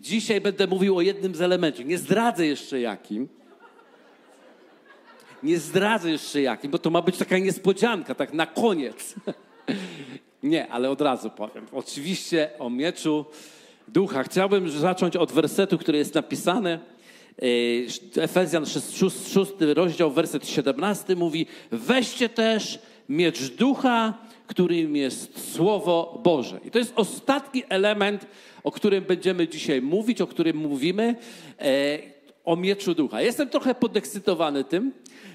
Dzisiaj będę mówił o jednym z elementów. Nie zdradzę jeszcze jakim. Nie zdradzę jeszcze jakim, bo to ma być taka niespodzianka, tak na koniec. Nie, ale od razu powiem. Oczywiście o mieczu ducha. Chciałbym zacząć od wersetu, który jest napisany. E, Efezjan 6, 6 rozdział, werset 17 mówi: Weźcie też miecz ducha, którym jest Słowo Boże. I to jest ostatni element, o którym będziemy dzisiaj mówić, o którym mówimy, e, o mieczu ducha. Jestem trochę podekscytowany tym,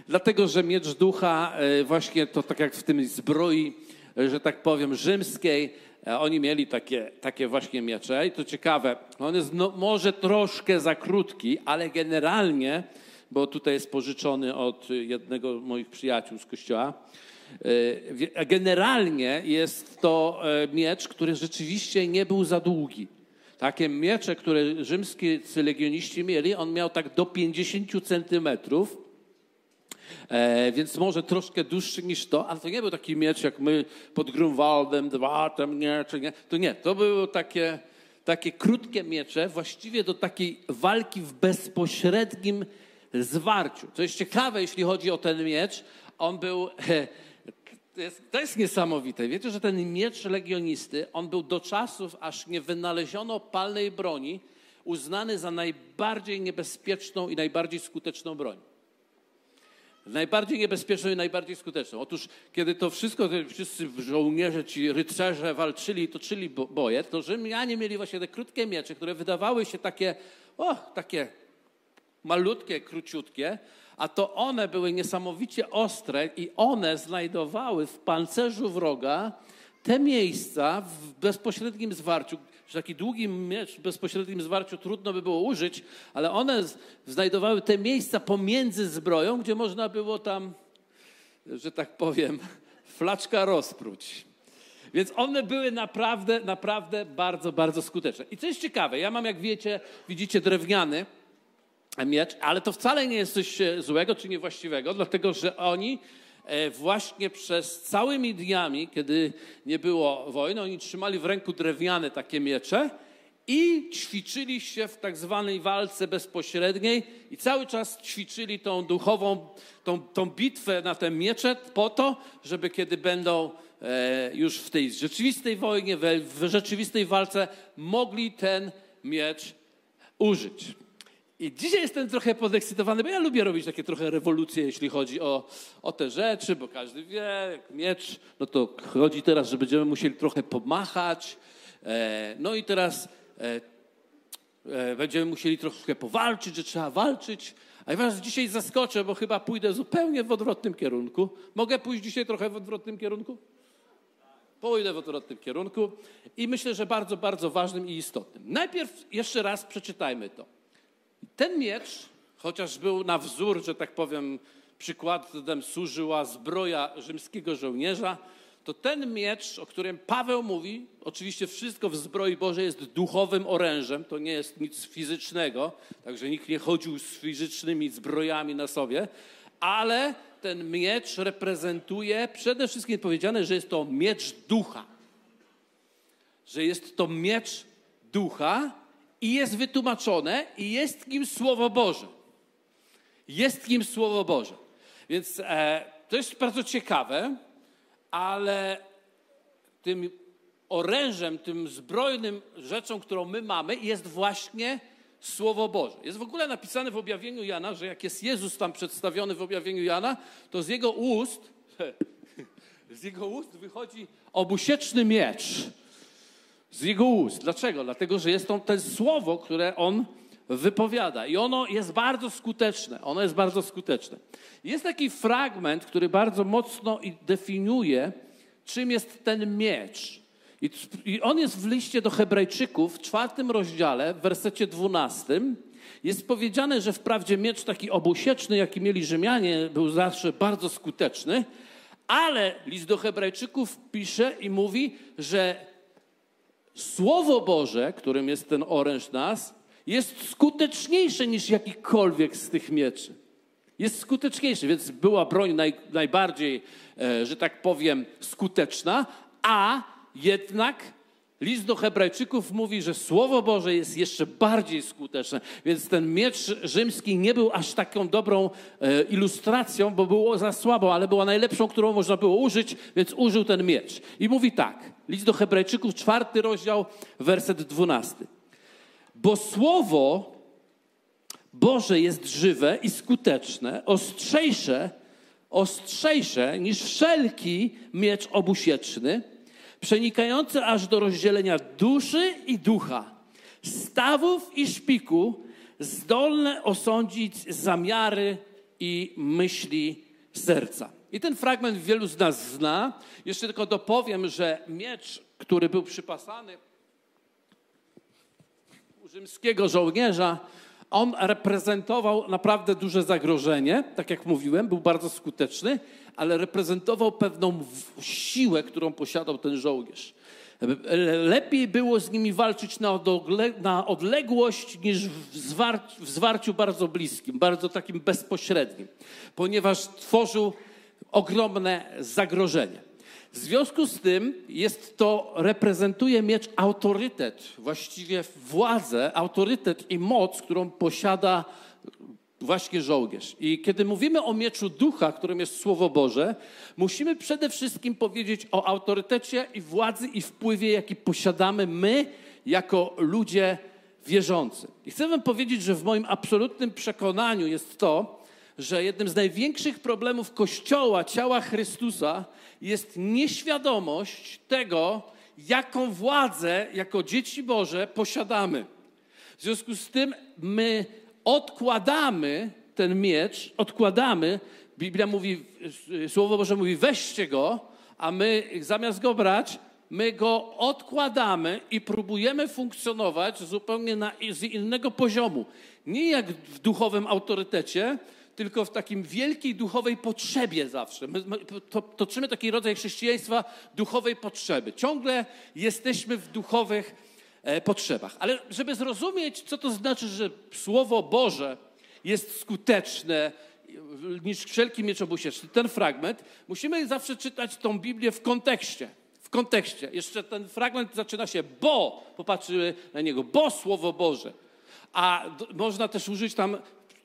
dlatego że miecz ducha, e, właśnie to tak jak w tym zbroi, że tak powiem, rzymskiej, e, oni mieli takie, takie właśnie miecze i to ciekawe, on jest no, może troszkę za krótki, ale generalnie, bo tutaj jest pożyczony od jednego z moich przyjaciół z kościoła, E, generalnie jest to e, miecz, który rzeczywiście nie był za długi. Takie miecze, które rzymscy legioniści mieli, on miał tak do 50 centymetrów, e, więc może troszkę dłuższy niż to, ale to nie był taki miecz jak my pod Grunwaldem, dwa tam miecze, nie. To nie, to były takie, takie krótkie miecze, właściwie do takiej walki w bezpośrednim zwarciu. Co jest ciekawe, jeśli chodzi o ten miecz, on był to jest, to jest niesamowite. Wiecie, że ten miecz legionisty, on był do czasów, aż nie wynaleziono palnej broni, uznany za najbardziej niebezpieczną i najbardziej skuteczną broń. Najbardziej niebezpieczną i najbardziej skuteczną. Otóż, kiedy to wszystko, wszyscy żołnierze, ci rycerze walczyli i toczyli boje, to Rzymianie mieli właśnie te krótkie miecze, które wydawały się takie, o, takie malutkie, króciutkie, a to one były niesamowicie ostre i one znajdowały w pancerzu wroga te miejsca w bezpośrednim zwarciu, że taki długi miecz w bezpośrednim zwarciu trudno by było użyć, ale one znajdowały te miejsca pomiędzy zbroją, gdzie można było tam, że tak powiem, flaczka rozpróć. Więc one były naprawdę, naprawdę bardzo, bardzo skuteczne. I co jest ciekawe, ja mam, jak wiecie, widzicie, drewniany, miecz, ale to wcale nie jest coś e, złego czy niewłaściwego, dlatego że oni e, właśnie przez całymi dniami, kiedy nie było wojny, oni trzymali w ręku drewniane takie miecze i ćwiczyli się w tak zwanej walce bezpośredniej i cały czas ćwiczyli tą duchową, tą, tą bitwę na te miecze po to, żeby kiedy będą e, już w tej rzeczywistej wojnie, w rzeczywistej walce, mogli ten miecz użyć. I dzisiaj jestem trochę podekscytowany, bo ja lubię robić takie trochę rewolucje, jeśli chodzi o, o te rzeczy, bo każdy wie, jak miecz, no to chodzi teraz, że będziemy musieli trochę pomachać. E, no i teraz e, e, będziemy musieli trochę powalczyć, że trzeba walczyć. A ja was dzisiaj zaskoczę, bo chyba pójdę zupełnie w odwrotnym kierunku. Mogę pójść dzisiaj trochę w odwrotnym kierunku? Pójdę w odwrotnym kierunku i myślę, że bardzo, bardzo ważnym i istotnym. Najpierw jeszcze raz przeczytajmy to. Ten miecz, chociaż był na wzór, że tak powiem, przykładem służyła zbroja rzymskiego żołnierza, to ten miecz, o którym Paweł mówi, oczywiście wszystko w zbroi Bożej jest duchowym orężem, to nie jest nic fizycznego, także nikt nie chodził z fizycznymi zbrojami na sobie, ale ten miecz reprezentuje przede wszystkim powiedziane, że jest to miecz ducha. Że jest to miecz ducha, i jest wytłumaczone i jest nim Słowo Boże. Jest nim Słowo Boże. Więc e, to jest bardzo ciekawe, ale tym orężem, tym zbrojnym rzeczą, którą my mamy, jest właśnie Słowo Boże. Jest w ogóle napisane w objawieniu Jana, że jak jest Jezus tam przedstawiony w objawieniu Jana, to z jego ust, z jego ust wychodzi obusieczny miecz z jego ust. Dlaczego? Dlatego, że jest to to słowo, które on wypowiada i ono jest bardzo skuteczne. Ono jest bardzo skuteczne. Jest taki fragment, który bardzo mocno definiuje, czym jest ten miecz. I on jest w liście do Hebrajczyków w czwartym rozdziale, w wersecie dwunastym. Jest powiedziane, że wprawdzie miecz taki obusieczny, jaki mieli Rzymianie, był zawsze bardzo skuteczny, ale list do Hebrajczyków pisze i mówi, że Słowo Boże, którym jest ten oręż nas, jest skuteczniejsze niż jakikolwiek z tych mieczy. Jest skuteczniejszy, więc była broń naj, najbardziej, e, że tak powiem, skuteczna, a jednak List do Hebrajczyków mówi, że Słowo Boże jest jeszcze bardziej skuteczne, więc ten miecz rzymski nie był aż taką dobrą e, ilustracją, bo było za słabo, ale była najlepszą, którą można było użyć, więc użył ten miecz. I mówi tak, list do Hebrajczyków, czwarty rozdział, werset dwunasty. Bo Słowo Boże jest żywe i skuteczne, ostrzejsze, ostrzejsze niż wszelki miecz obusieczny, przenikające aż do rozdzielenia duszy i ducha, stawów i szpiku, zdolne osądzić zamiary i myśli serca. I ten fragment wielu z nas zna. Jeszcze tylko dopowiem, że miecz, który był przypasany u rzymskiego żołnierza, on reprezentował naprawdę duże zagrożenie, tak jak mówiłem, był bardzo skuteczny, ale reprezentował pewną siłę, którą posiadał ten żołnierz. Lepiej było z nimi walczyć na odległość niż w, w zwarciu bardzo bliskim, bardzo takim bezpośrednim, ponieważ tworzył ogromne zagrożenie. W związku z tym jest to, reprezentuje miecz autorytet, właściwie władzę, autorytet i moc, którą posiada właśnie żołnierz. I kiedy mówimy o mieczu ducha, którym jest Słowo Boże, musimy przede wszystkim powiedzieć o autorytecie i władzy i wpływie, jaki posiadamy my jako ludzie wierzący. I chcę wam powiedzieć, że w moim absolutnym przekonaniu jest to, że jednym z największych problemów Kościoła, ciała Chrystusa, jest nieświadomość tego, jaką władzę jako dzieci Boże posiadamy. W związku z tym my odkładamy ten miecz, odkładamy. Biblia mówi, Słowo Boże mówi, weźcie go, a my zamiast go brać, my go odkładamy i próbujemy funkcjonować zupełnie na, z innego poziomu. Nie jak w duchowym autorytecie, tylko w takim wielkiej duchowej potrzebie zawsze. My, to, toczymy taki rodzaj chrześcijaństwa duchowej potrzeby. Ciągle jesteśmy w duchowych e, potrzebach. Ale żeby zrozumieć, co to znaczy, że Słowo Boże jest skuteczne niż wszelki miecz obusieczny, ten fragment, musimy zawsze czytać tą Biblię w kontekście. W kontekście. Jeszcze ten fragment zaczyna się, bo, popatrzymy na niego, bo Słowo Boże. A można też użyć tam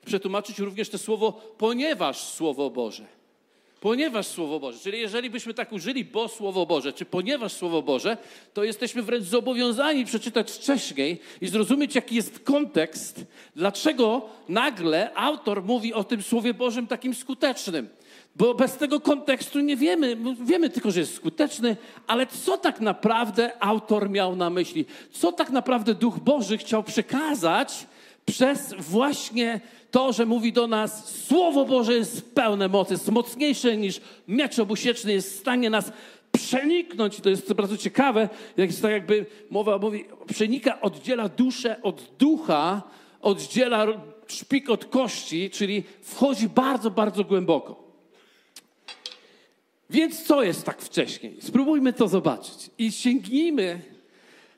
przetłumaczyć również to słowo, ponieważ Słowo Boże. Ponieważ Słowo Boże. Czyli jeżeli byśmy tak użyli, bo Słowo Boże, czy ponieważ Słowo Boże, to jesteśmy wręcz zobowiązani przeczytać wcześniej i zrozumieć, jaki jest kontekst, dlaczego nagle autor mówi o tym Słowie Bożym takim skutecznym. Bo bez tego kontekstu nie wiemy, wiemy tylko, że jest skuteczny, ale co tak naprawdę autor miał na myśli? Co tak naprawdę Duch Boży chciał przekazać przez właśnie to, że mówi do nas, Słowo Boże jest pełne mocy, jest mocniejsze niż miecz obusieczny, jest w stanie nas przeniknąć. I to jest bardzo ciekawe, jak jest tak jakby mowa mówi, przenika, oddziela duszę od ducha, oddziela szpik od kości, czyli wchodzi bardzo, bardzo głęboko. Więc co jest tak wcześniej? Spróbujmy to zobaczyć. I sięgnijmy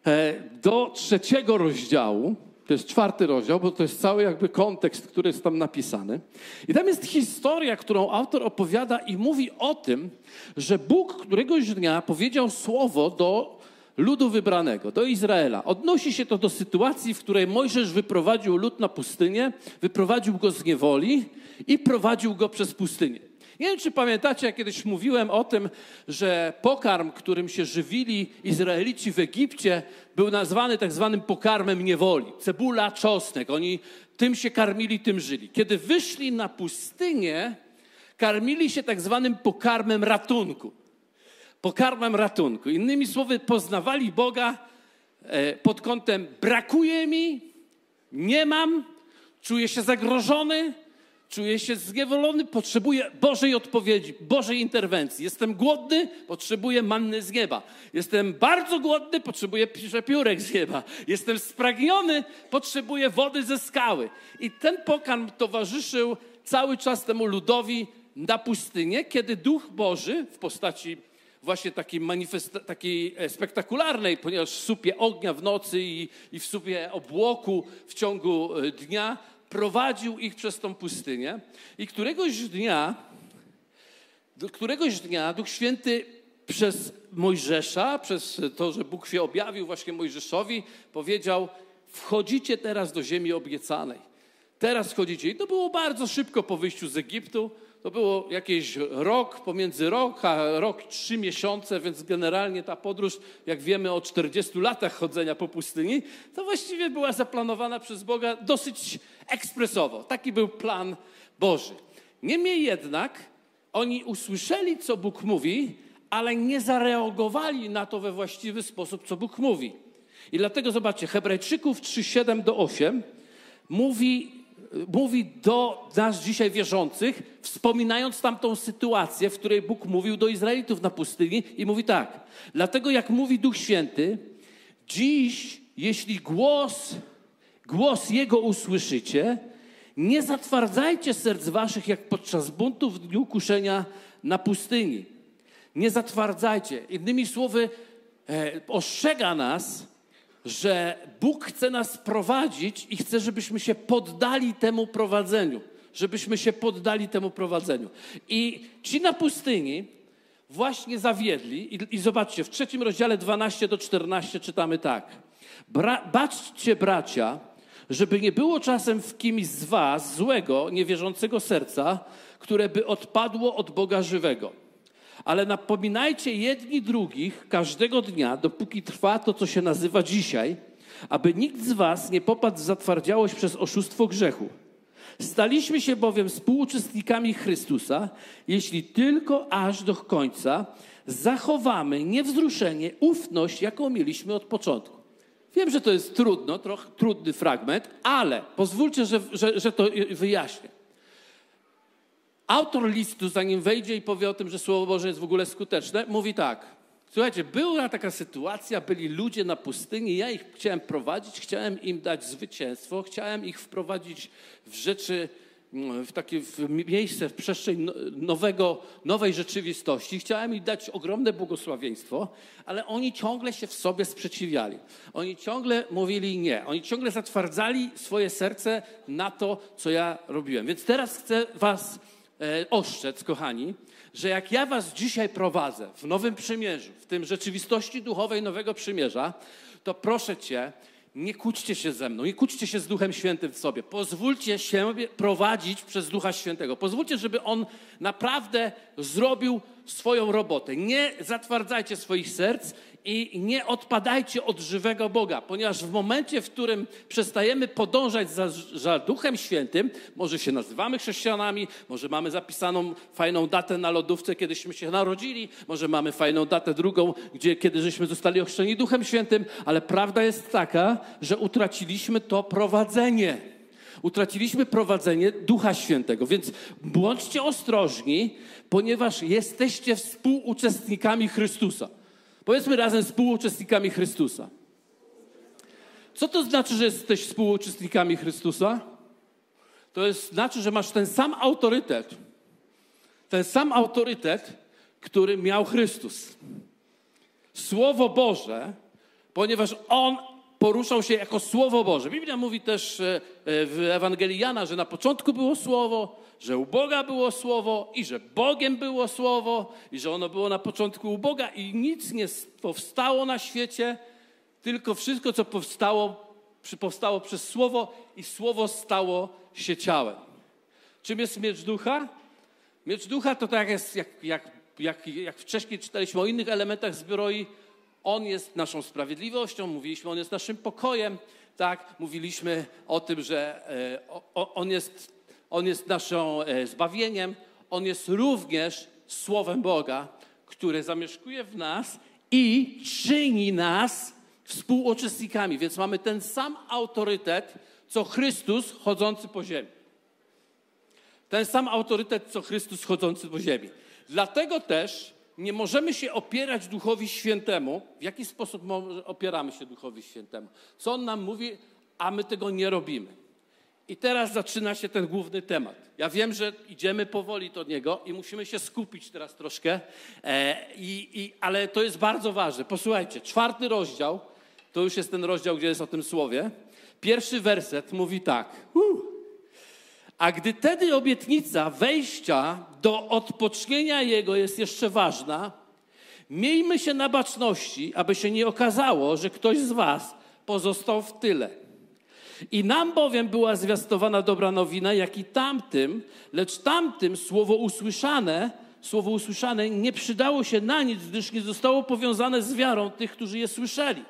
e, do trzeciego rozdziału, to jest czwarty rozdział, bo to jest cały jakby kontekst, który jest tam napisany. I tam jest historia, którą autor opowiada i mówi o tym, że Bóg któregoś dnia powiedział słowo do ludu wybranego, do Izraela. Odnosi się to do sytuacji, w której Mojżesz wyprowadził lud na pustynię, wyprowadził go z niewoli i prowadził go przez pustynię. Nie wiem, czy pamiętacie, jak kiedyś mówiłem o tym, że pokarm, którym się żywili Izraelici w Egipcie, był nazwany tak zwanym pokarmem niewoli. Cebula, czosnek. Oni tym się karmili, tym żyli. Kiedy wyszli na pustynię, karmili się tak zwanym pokarmem ratunku. Pokarmem ratunku. Innymi słowy, poznawali Boga e, pod kątem brakuje mi, nie mam, czuję się zagrożony, czuję się zniewolony, potrzebuję Bożej odpowiedzi, Bożej interwencji. Jestem głodny, potrzebuję manny z nieba. Jestem bardzo głodny, potrzebuję przepiórek z nieba. Jestem spragniony, potrzebuję wody ze skały. I ten pokarm towarzyszył cały czas temu ludowi na pustynię, kiedy Duch Boży w postaci właśnie takiej, manifest- takiej e, spektakularnej, ponieważ w supie ognia w nocy i, i w supie obłoku w ciągu e, dnia prowadził ich przez tą pustynię i któregoś dnia, któregoś dnia Duch Święty przez Mojżesza, przez to, że Bóg się objawił właśnie Mojżeszowi, powiedział: Wchodzicie teraz do ziemi obiecanej. Teraz wchodzicie. I to było bardzo szybko po wyjściu z Egiptu. To było jakieś rok, pomiędzy rok a rok, trzy miesiące, więc generalnie ta podróż, jak wiemy o 40 latach chodzenia po pustyni, to właściwie była zaplanowana przez Boga dosyć ekspresowo. Taki był plan Boży. Niemniej jednak oni usłyszeli, co Bóg mówi, ale nie zareagowali na to we właściwy sposób, co Bóg mówi. I dlatego zobaczcie, Hebrajczyków 3:7 do 8 mówi mówi do nas dzisiaj wierzących, wspominając tamtą sytuację, w której Bóg mówił do Izraelitów na pustyni i mówi tak. Dlatego jak mówi Duch Święty, dziś, jeśli głos, głos Jego usłyszycie, nie zatwardzajcie serc waszych jak podczas buntu w dniu kuszenia na pustyni. Nie zatwardzajcie. Innymi słowy, e, ostrzega nas, że Bóg chce nas prowadzić i chce, żebyśmy się poddali temu prowadzeniu. Żebyśmy się poddali temu prowadzeniu. I ci na pustyni właśnie zawiedli, i, i zobaczcie, w trzecim rozdziale 12 do 14 czytamy tak. Bra, baczcie, bracia, żeby nie było czasem w kimś z was złego, niewierzącego serca, które by odpadło od Boga żywego ale napominajcie jedni drugich każdego dnia, dopóki trwa to, co się nazywa dzisiaj, aby nikt z was nie popadł w zatwardziałość przez oszustwo grzechu. Staliśmy się bowiem współuczestnikami Chrystusa, jeśli tylko aż do końca zachowamy niewzruszenie, ufność, jaką mieliśmy od początku. Wiem, że to jest trudno, trochę trudny fragment, ale pozwólcie, że, że, że to wyjaśnię. Autor listu, zanim wejdzie i powie o tym, że Słowo Boże jest w ogóle skuteczne, mówi tak. Słuchajcie, była taka sytuacja, byli ludzie na pustyni, ja ich chciałem prowadzić, chciałem im dać zwycięstwo, chciałem ich wprowadzić w rzeczy, w takie w miejsce, w przestrzeń no, nowego, nowej rzeczywistości. Chciałem im dać ogromne błogosławieństwo, ale oni ciągle się w sobie sprzeciwiali. Oni ciągle mówili nie. Oni ciągle zatwardzali swoje serce na to, co ja robiłem. Więc teraz chcę was E, oszczędz, kochani, że jak ja was dzisiaj prowadzę w Nowym Przymierzu, w tym rzeczywistości duchowej Nowego Przymierza, to proszę cię, nie kłóćcie się ze mną, nie kłóćcie się z Duchem Świętym w sobie. Pozwólcie się prowadzić przez Ducha Świętego. Pozwólcie, żeby On naprawdę zrobił swoją robotę. Nie zatwardzajcie swoich serc i nie odpadajcie od żywego Boga, ponieważ w momencie, w którym przestajemy podążać za, za, Duchem Świętym, może się nazywamy chrześcijanami, może mamy zapisaną fajną datę na lodówce, kiedyśmy się narodzili, może mamy fajną datę drugą, gdzie kiedy żeśmy zostali ochrzczeni Duchem Świętym, ale prawda jest taka, że utraciliśmy to prowadzenie. Utraciliśmy prowadzenie Ducha Świętego, więc bądźcie ostrożni, ponieważ jesteście współuczestnikami Chrystusa. Powiedzmy razem współuczestnikami Chrystusa. Co to znaczy, że jesteś współuczestnikami Chrystusa? To jest, znaczy, że masz ten sam autorytet, ten sam autorytet, który miał Chrystus. Słowo Boże, ponieważ On poruszał się jako Słowo Boże. Biblia mówi też e, w Ewangelii Jana, że na początku było Słowo, że u Boga było Słowo i że Bogiem było Słowo i że ono było na początku u Boga i nic nie powstało na świecie, tylko wszystko, co powstało, powstało przez Słowo i Słowo stało się ciałem. Czym jest miecz ducha? Miecz ducha to tak jest, jak, jak, jak, jak wcześniej czytaliśmy o innych elementach zbroi, on jest naszą sprawiedliwością, mówiliśmy, on jest naszym pokojem, tak? Mówiliśmy o tym, że e, on jest on jest naszym e, zbawieniem, On jest również Słowem Boga, które zamieszkuje w nas i czyni nas współuczestnikami. Więc mamy ten sam autorytet, co Chrystus chodzący po ziemi. Ten sam autorytet, co Chrystus chodzący po ziemi. Dlatego też nie możemy się opierać Duchowi Świętemu. W jaki sposób opieramy się Duchowi Świętemu? Co On nam mówi, a my tego nie robimy. I teraz zaczyna się ten główny temat. Ja wiem, że idziemy powoli do niego i musimy się skupić teraz troszkę, e, i, i, ale to jest bardzo ważne. Posłuchajcie, czwarty rozdział, to już jest ten rozdział, gdzie jest o tym słowie. Pierwszy werset mówi tak. A gdy tedy obietnica wejścia do odpocznienia Jego jest jeszcze ważna, Miejmy się na baczności, aby się nie okazało, że ktoś z was pozostał w tyle. I nam bowiem była zwiastowana dobra nowina, jak i tamtym, lecz tamtym słowo usłyszane, słowo usłyszane nie przydało się na nic, gdyż nie zostało powiązane z wiarą tych, którzy je słyszeli.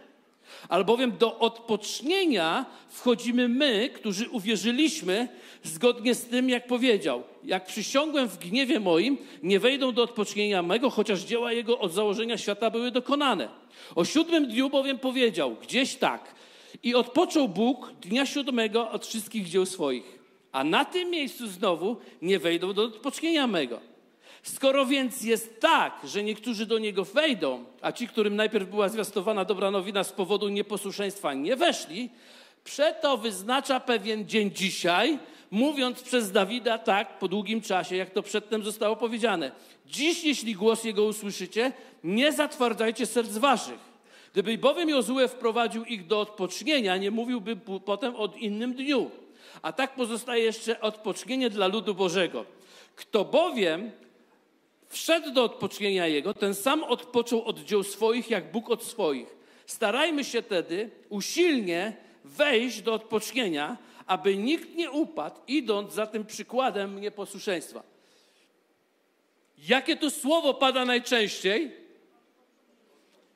Albowiem do odpocznienia wchodzimy my, którzy uwierzyliśmy zgodnie z tym, jak powiedział. Jak przysiągłem w gniewie moim, nie wejdą do odpocznienia mego, chociaż dzieła jego od założenia świata były dokonane. O siódmym dniu bowiem powiedział, gdzieś tak, i odpoczął Bóg dnia siódmego od wszystkich dzieł swoich. A na tym miejscu znowu nie wejdą do odpocznienia mego. Skoro więc jest tak, że niektórzy do niego wejdą, a ci, którym najpierw była zwiastowana dobra nowina z powodu nieposłuszeństwa nie weszli, przeto wyznacza pewien dzień dzisiaj, mówiąc przez Dawida tak po długim czasie, jak to przedtem zostało powiedziane. Dziś, jeśli głos jego usłyszycie, nie zatwardzajcie serc waszych. Gdyby bowiem Jozue wprowadził ich do odpocznienia, nie mówiłby potem o innym dniu. A tak pozostaje jeszcze odpocznienie dla ludu Bożego. Kto bowiem wszedł do odpocznienia Jego, ten sam odpoczął od dzieł swoich, jak Bóg od swoich. Starajmy się tedy usilnie wejść do odpocznienia, aby nikt nie upadł, idąc za tym przykładem nieposłuszeństwa. Jakie to słowo pada najczęściej?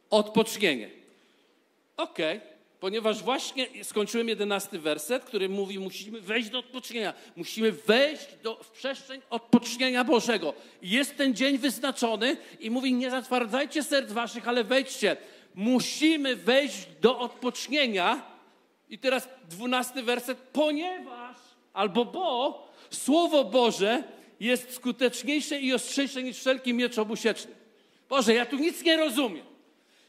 Odpocznienie. Okej. Okay ponieważ właśnie skończyłem jedenasty werset, który mówi, musimy wejść do odpocznienia. Musimy wejść do, w przestrzeń odpocznienia Bożego. Jest ten dzień wyznaczony i mówi, nie zatwardzajcie serc waszych, ale wejdźcie. Musimy wejść do odpocznienia. I teraz dwunasty werset, ponieważ, albo bo, Słowo Boże jest skuteczniejsze i ostrzejsze niż wszelki miecz obusieczny. Boże, ja tu nic nie rozumiem.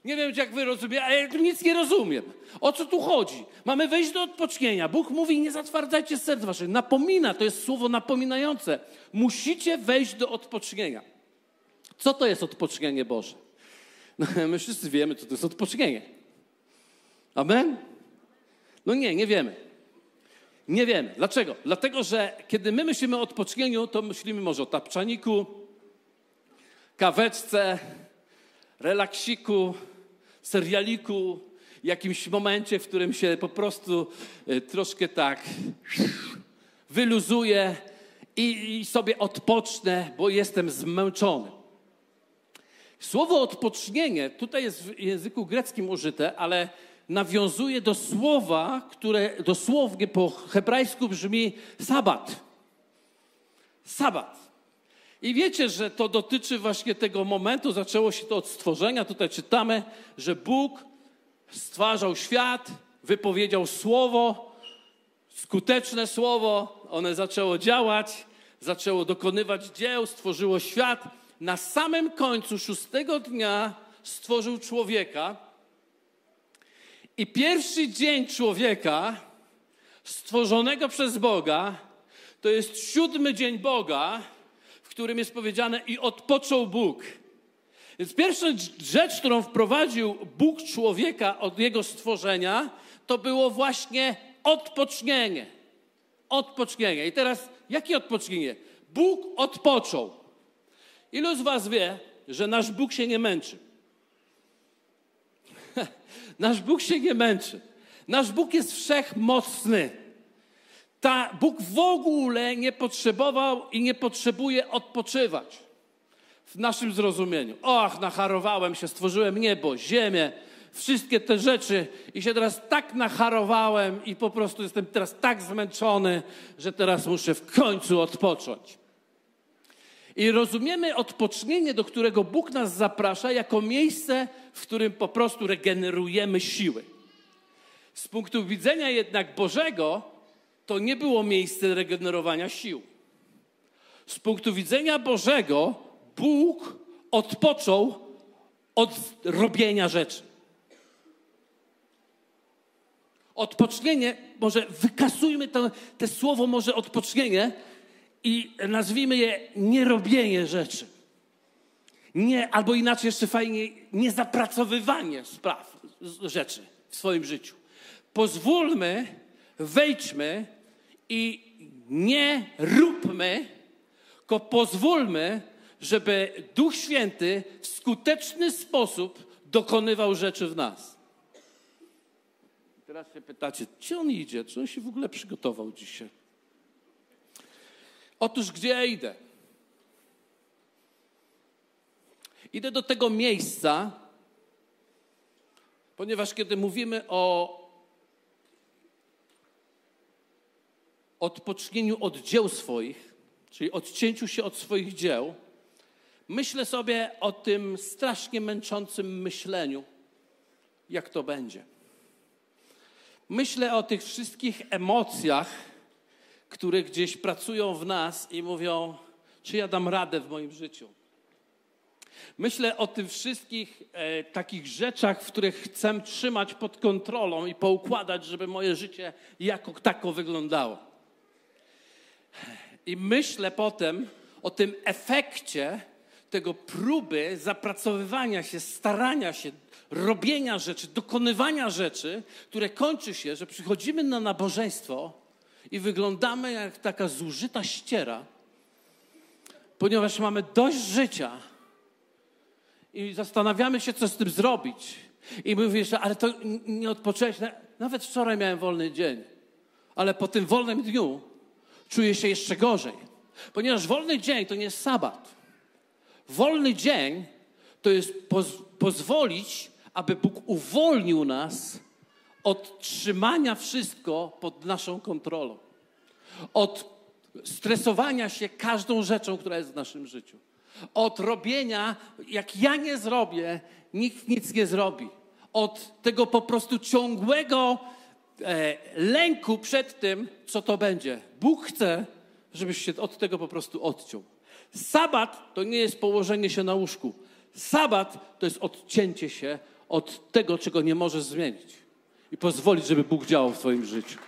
Nie wiem, jak wy rozumiecie, ale ja nic nie rozumiem. O co tu chodzi? Mamy wejść do odpocznienia. Bóg mówi, nie zatwardzajcie serc waszych. Napomina, to jest słowo napominające. Musicie wejść do odpocznienia. Co to jest odpocznienie Boże? No, my wszyscy wiemy, co to jest odpocznienie. Amen? No nie, nie wiemy. Nie wiemy. Dlaczego? Dlatego, że kiedy my myślimy o odpocznieniu, to myślimy może o tapczaniku, kaweczce, relaksiku, serialiku, jakimś momencie, w którym się po prostu e, troszkę tak wyluzuję i, i sobie odpocznę, bo jestem zmęczony. Słowo odpocznienie tutaj jest w języku greckim użyte, ale nawiązuje do słowa, które dosłownie po hebrajsku brzmi sabat. Sabat. I wiecie, że to dotyczy właśnie tego momentu, zaczęło się to od stworzenia. Tutaj czytamy, że Bóg stwarzał świat, wypowiedział słowo, skuteczne słowo, one zaczęło działać, zaczęło dokonywać dzieł, stworzyło świat. Na samym końcu szóstego dnia stworzył człowieka. I pierwszy dzień człowieka stworzonego przez Boga to jest siódmy dzień Boga którym jest powiedziane i odpoczął Bóg. Więc pierwsza rzecz, którą wprowadził Bóg człowieka od jego stworzenia, to było właśnie odpocznienie. Odpocznienie. I teraz, jakie odpocznienie? Bóg odpoczął. Ilu z Was wie, że nasz Bóg się nie męczy? nasz Bóg się nie męczy. Nasz Bóg jest wszechmocny. Ta, Bóg w ogóle nie potrzebował i nie potrzebuje odpoczywać w naszym zrozumieniu. Och, nacharowałem się, stworzyłem niebo, ziemię, wszystkie te rzeczy i się teraz tak nacharowałem i po prostu jestem teraz tak zmęczony, że teraz muszę w końcu odpocząć. I rozumiemy odpocznienie, do którego Bóg nas zaprasza, jako miejsce, w którym po prostu regenerujemy siły. Z punktu widzenia jednak Bożego, to nie było miejsce regenerowania sił. Z punktu widzenia Bożego, Bóg odpoczął od robienia rzeczy. Odpocznienie, może wykasujmy to, te słowo, może odpocznienie i nazwijmy je nierobienie rzeczy. Nie, albo inaczej jeszcze fajnie, niezapracowywanie spraw, rzeczy w swoim życiu. Pozwólmy, wejdźmy i nie róbmy, tylko pozwólmy, żeby Duch Święty w skuteczny sposób dokonywał rzeczy w nas. Teraz się pytacie, gdzie on idzie? Czy on się w ogóle przygotował dzisiaj? Otóż gdzie ja idę? Idę do tego miejsca, ponieważ kiedy mówimy o odpocznieniu od dzieł swoich, czyli odcięciu się od swoich dzieł, myślę sobie o tym strasznie męczącym myśleniu, jak to będzie. Myślę o tych wszystkich emocjach, które gdzieś pracują w nas i mówią, czy ja dam radę w moim życiu. Myślę o tych wszystkich e, takich rzeczach, w których chcę trzymać pod kontrolą i poukładać, żeby moje życie jako tako wyglądało. I myślę potem o tym efekcie tego próby zapracowywania się, starania się, robienia rzeczy, dokonywania rzeczy, które kończy się, że przychodzimy na nabożeństwo i wyglądamy jak taka zużyta ściera, ponieważ mamy dość życia i zastanawiamy się, co z tym zrobić. I mówisz, ale to nie odpocząłeś. Nawet wczoraj miałem wolny dzień, ale po tym wolnym dniu czuję się jeszcze gorzej. Ponieważ wolny dzień to nie jest sabat. Wolny dzień to jest poz pozwolić, aby Bóg uwolnił nas od trzymania wszystko pod naszą kontrolą. Od stresowania się każdą rzeczą, która jest w naszym życiu. Od robienia, jak ja nie zrobię, nikt nic nie zrobi. Od tego po prostu ciągłego lęku przed tym, co to będzie. Bóg chce, żebyś się od tego po prostu odciął. Sabat to nie jest położenie się na łóżku. Sabat to jest odcięcie się od tego, czego nie możesz zmienić i pozwolić, żeby Bóg działał w Twoim życiu.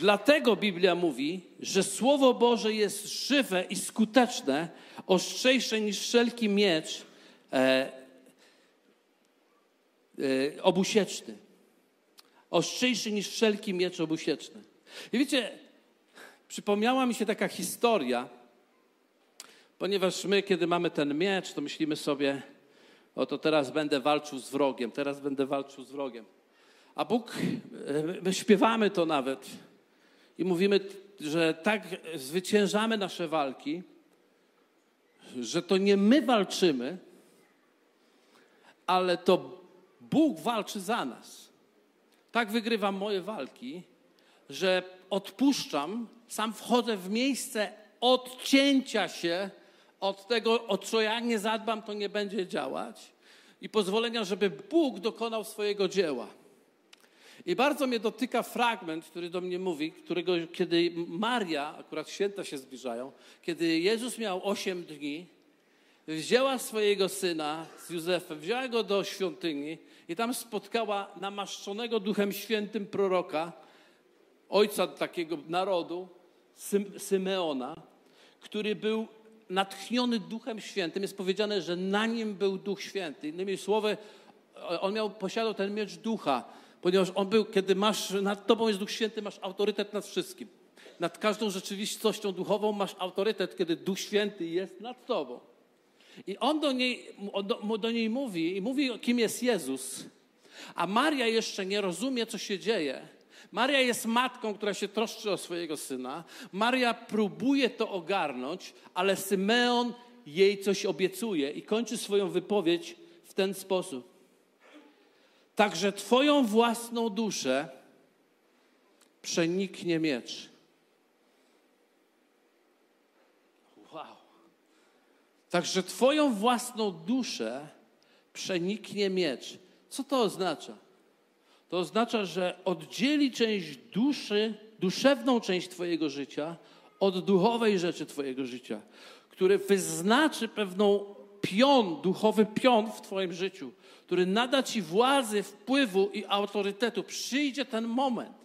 Dlatego Biblia mówi, że Słowo Boże jest żywe i skuteczne, ostrzejsze niż wszelki miecz e, e, obusieczny. Ostrzejszy niż wszelki miecz obusieczny. I wiecie, przypomniała mi się taka historia, ponieważ my, kiedy mamy ten miecz, to myślimy sobie, oto teraz będę walczył z wrogiem, teraz będę walczył z wrogiem. A Bóg, e, my śpiewamy to nawet i mówimy, że tak zwyciężamy nasze walki, że to nie my walczymy, ale to Bóg walczy za nas. Tak wygrywam moje walki, że odpuszczam, sam wchodzę w miejsce odcięcia się od tego, o co ja nie zadbam, to nie będzie działać i pozwolenia, żeby Bóg dokonał swojego dzieła. I bardzo mnie dotyka fragment, który do mnie mówi, którego kiedy Maria, akurat święta się zbliżają, kiedy Jezus miał 8 dni, wzięła swojego syna z Józefem, wzięła go do świątyni i tam spotkała namaszczonego Duchem Świętym proroka, ojca takiego narodu, Symeona, który był natchniony Duchem Świętym. Jest powiedziane, że na nim był Duch Święty. Innymi słowy, on miał, posiadał ten miecz ducha, ponieważ on był, kiedy masz, nad tobą jest Duch Święty, masz autorytet nad wszystkim. Nad każdą rzeczywistością duchową masz autorytet, kiedy Duch Święty jest nad tobą. I on do niej, do, do niej mówi, i mówi, kim jest Jezus, a Maria jeszcze nie rozumie, co się dzieje. Maria jest matką, która się troszczy o swojego syna. Maria próbuje to ogarnąć, ale Symeon jej coś obiecuje i kończy swoją wypowiedź w ten sposób. Także Twoją własną duszę przeniknie miecz. Także Twoją własną duszę przeniknie miecz. Co to oznacza? To oznacza, że oddzieli część duszy, duszewną część Twojego życia od duchowej rzeczy Twojego życia, który wyznaczy pewną pion, duchowy pion w Twoim życiu, który nada Ci władzy, wpływu i autorytetu. Przyjdzie ten moment.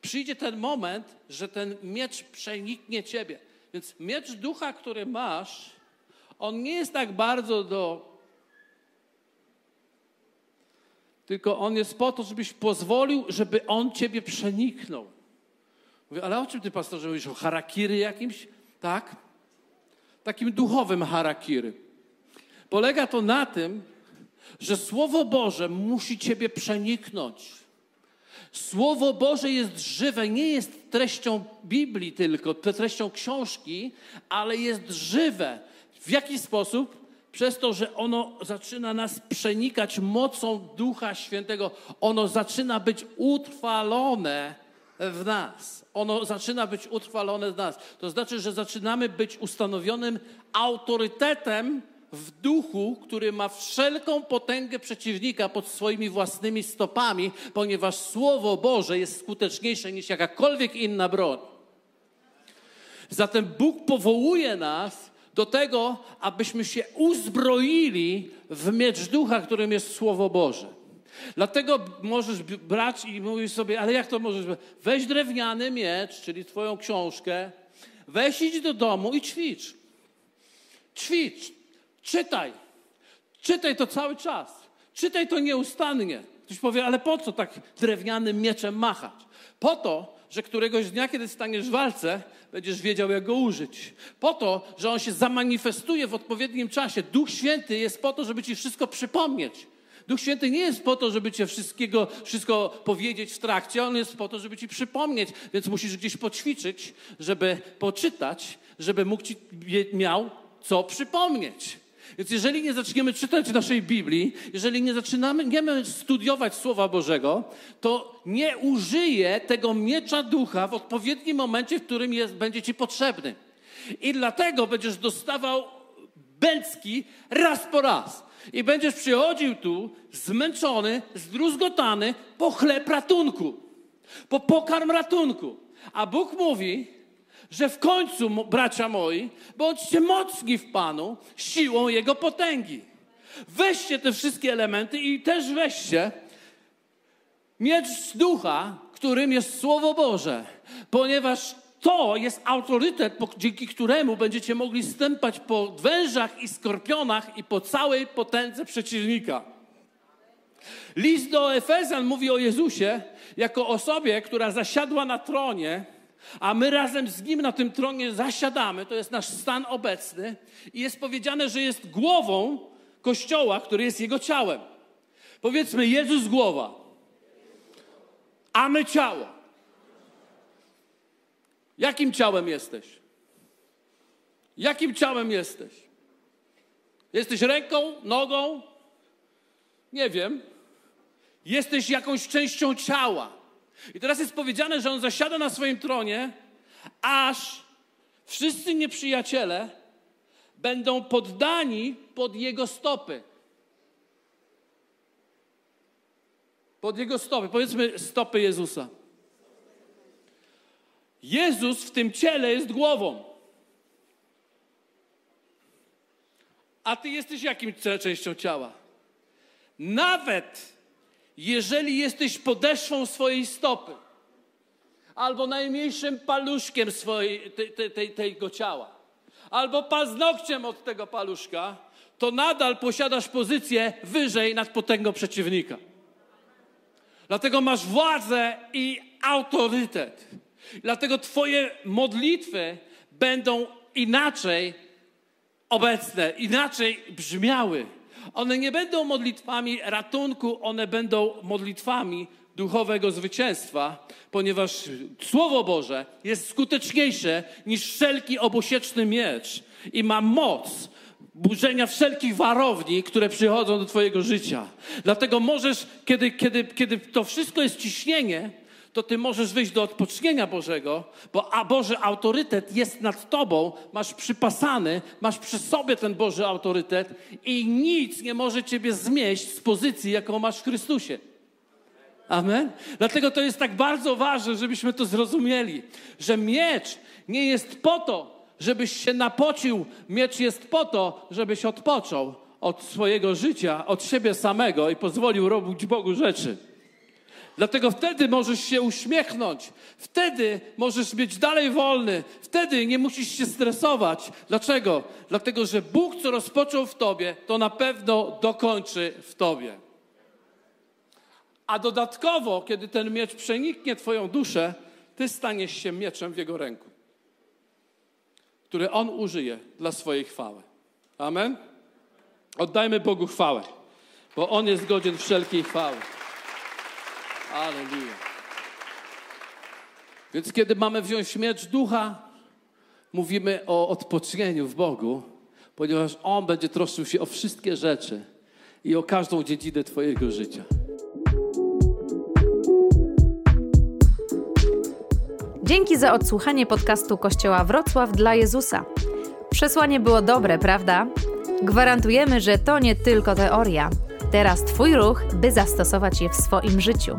Przyjdzie ten moment, że ten miecz przeniknie Ciebie. Więc miecz ducha, który masz, on nie jest tak bardzo do. Tylko on jest po to, żebyś pozwolił, żeby on ciebie przeniknął. Mówię, ale o czym ty, pastorze, mówisz? O harakiry jakimś? Tak? Takim duchowym harakiry. Polega to na tym, że Słowo Boże musi ciebie przeniknąć. Słowo Boże jest żywe, nie jest treścią Biblii tylko, treścią książki, ale jest żywe. W jaki sposób? Przez to, że ono zaczyna nas przenikać mocą Ducha Świętego, ono zaczyna być utrwalone w nas. Ono zaczyna być utrwalone w nas. To znaczy, że zaczynamy być ustanowionym autorytetem w duchu, który ma wszelką potęgę przeciwnika pod swoimi własnymi stopami, ponieważ Słowo Boże jest skuteczniejsze niż jakakolwiek inna broń. Zatem Bóg powołuje nas do tego, abyśmy się uzbroili w miecz ducha, którym jest Słowo Boże. Dlatego możesz brać i mówisz sobie, ale jak to możesz? Weź drewniany miecz, czyli twoją książkę, weź idź do domu i ćwicz. Ćwicz, czytaj. Czytaj to cały czas. Czytaj to nieustannie. Ktoś powie, ale po co tak drewnianym mieczem machać? Po to, że któregoś dnia, kiedy staniesz w walce, będziesz wiedział, jak go użyć. Po to, że on się zamanifestuje w odpowiednim czasie. Duch Święty jest po to, żeby ci wszystko przypomnieć. Duch Święty nie jest po to, żeby cię wszystkiego, wszystko powiedzieć w trakcie, on jest po to, żeby ci przypomnieć, więc musisz gdzieś poćwiczyć, żeby poczytać, żeby mógł ci miał co przypomnieć. Więc jeżeli nie zaczniemy czytać naszej Biblii, jeżeli nie zaczynamy nie studiować Słowa Bożego, to nie użyje tego miecza ducha w odpowiednim momencie, w którym jest, będzie ci potrzebny. I dlatego będziesz dostawał bęcki raz po raz. I będziesz przychodził tu zmęczony, zdruzgotany po chleb ratunku, po pokarm ratunku. A Bóg mówi, że w końcu, bracia moi, bądźcie mocni w Panu siłą Jego potęgi. Weźcie te wszystkie elementy i też weźcie miecz ducha, którym jest Słowo Boże, ponieważ to jest autorytet, dzięki któremu będziecie mogli stępać po wężach i skorpionach i po całej potędze przeciwnika. List do Efezjan mówi o Jezusie jako osobie, która zasiadła na tronie, a my razem z Nim na tym tronie zasiadamy. To jest nasz stan obecny. I jest powiedziane, że jest głową Kościoła, który jest Jego ciałem. Powiedzmy, Jezus głowa, a my ciało. Jakim ciałem jesteś? Jakim ciałem jesteś? Jesteś ręką, nogą? Nie wiem. Jesteś jakąś częścią ciała. I teraz jest powiedziane, że on zasiada na swoim tronie, aż wszyscy nieprzyjaciele będą poddani pod jego stopy. Pod jego stopy. Powiedzmy stopy Jezusa. Jezus w tym ciele jest głową. A ty jesteś jakim częścią ciała? Nawet jeżeli jesteś podeszwą swojej stopy, albo najmniejszym paluszkiem swojej, te, te, tego ciała, albo paznokciem od tego paluszka, to nadal posiadasz pozycję wyżej nad potęgą przeciwnika. Dlatego masz władzę i autorytet. Dlatego Twoje modlitwy będą inaczej obecne, inaczej brzmiały. One nie będą modlitwami ratunku, one będą modlitwami duchowego zwycięstwa, ponieważ Słowo Boże jest skuteczniejsze niż wszelki obosieczny miecz i ma moc burzenia wszelkich warowni, które przychodzą do Twojego życia. Dlatego możesz, kiedy, kiedy, kiedy to wszystko jest ciśnienie, to ty możesz wyjść do odpocznienia Bożego, bo a Boży autorytet jest nad tobą, masz przypasany, masz przy sobie ten Boży autorytet i nic nie może ciebie zmieść z pozycji, jaką masz w Chrystusie. Amen? Dlatego to jest tak bardzo ważne, żebyśmy to zrozumieli, że miecz nie jest po to, żebyś się napocił, miecz jest po to, żebyś odpoczął od swojego życia, od siebie samego i pozwolił robić Bogu rzeczy. Dlatego wtedy możesz się uśmiechnąć, wtedy możesz być dalej wolny, wtedy nie musisz się stresować. Dlaczego? Dlatego, że Bóg, co rozpoczął w tobie, to na pewno dokończy w tobie. A dodatkowo, kiedy ten miecz przeniknie Twoją duszę, ty staniesz się mieczem w Jego ręku, który On użyje dla swojej chwały. Amen? Oddajmy Bogu chwałę, bo On jest godzien wszelkiej chwały. Aleluja. Więc kiedy mamy wziąć miecz ducha, mówimy o odpocznieniu w Bogu, ponieważ On będzie troszczył się o wszystkie rzeczy i o każdą dziedzinę Twojego życia. Dzięki za odsłuchanie podcastu Kościoła Wrocław dla Jezusa. Przesłanie było dobre, prawda? Gwarantujemy, że to nie tylko teoria. Teraz Twój ruch, by zastosować je w swoim życiu.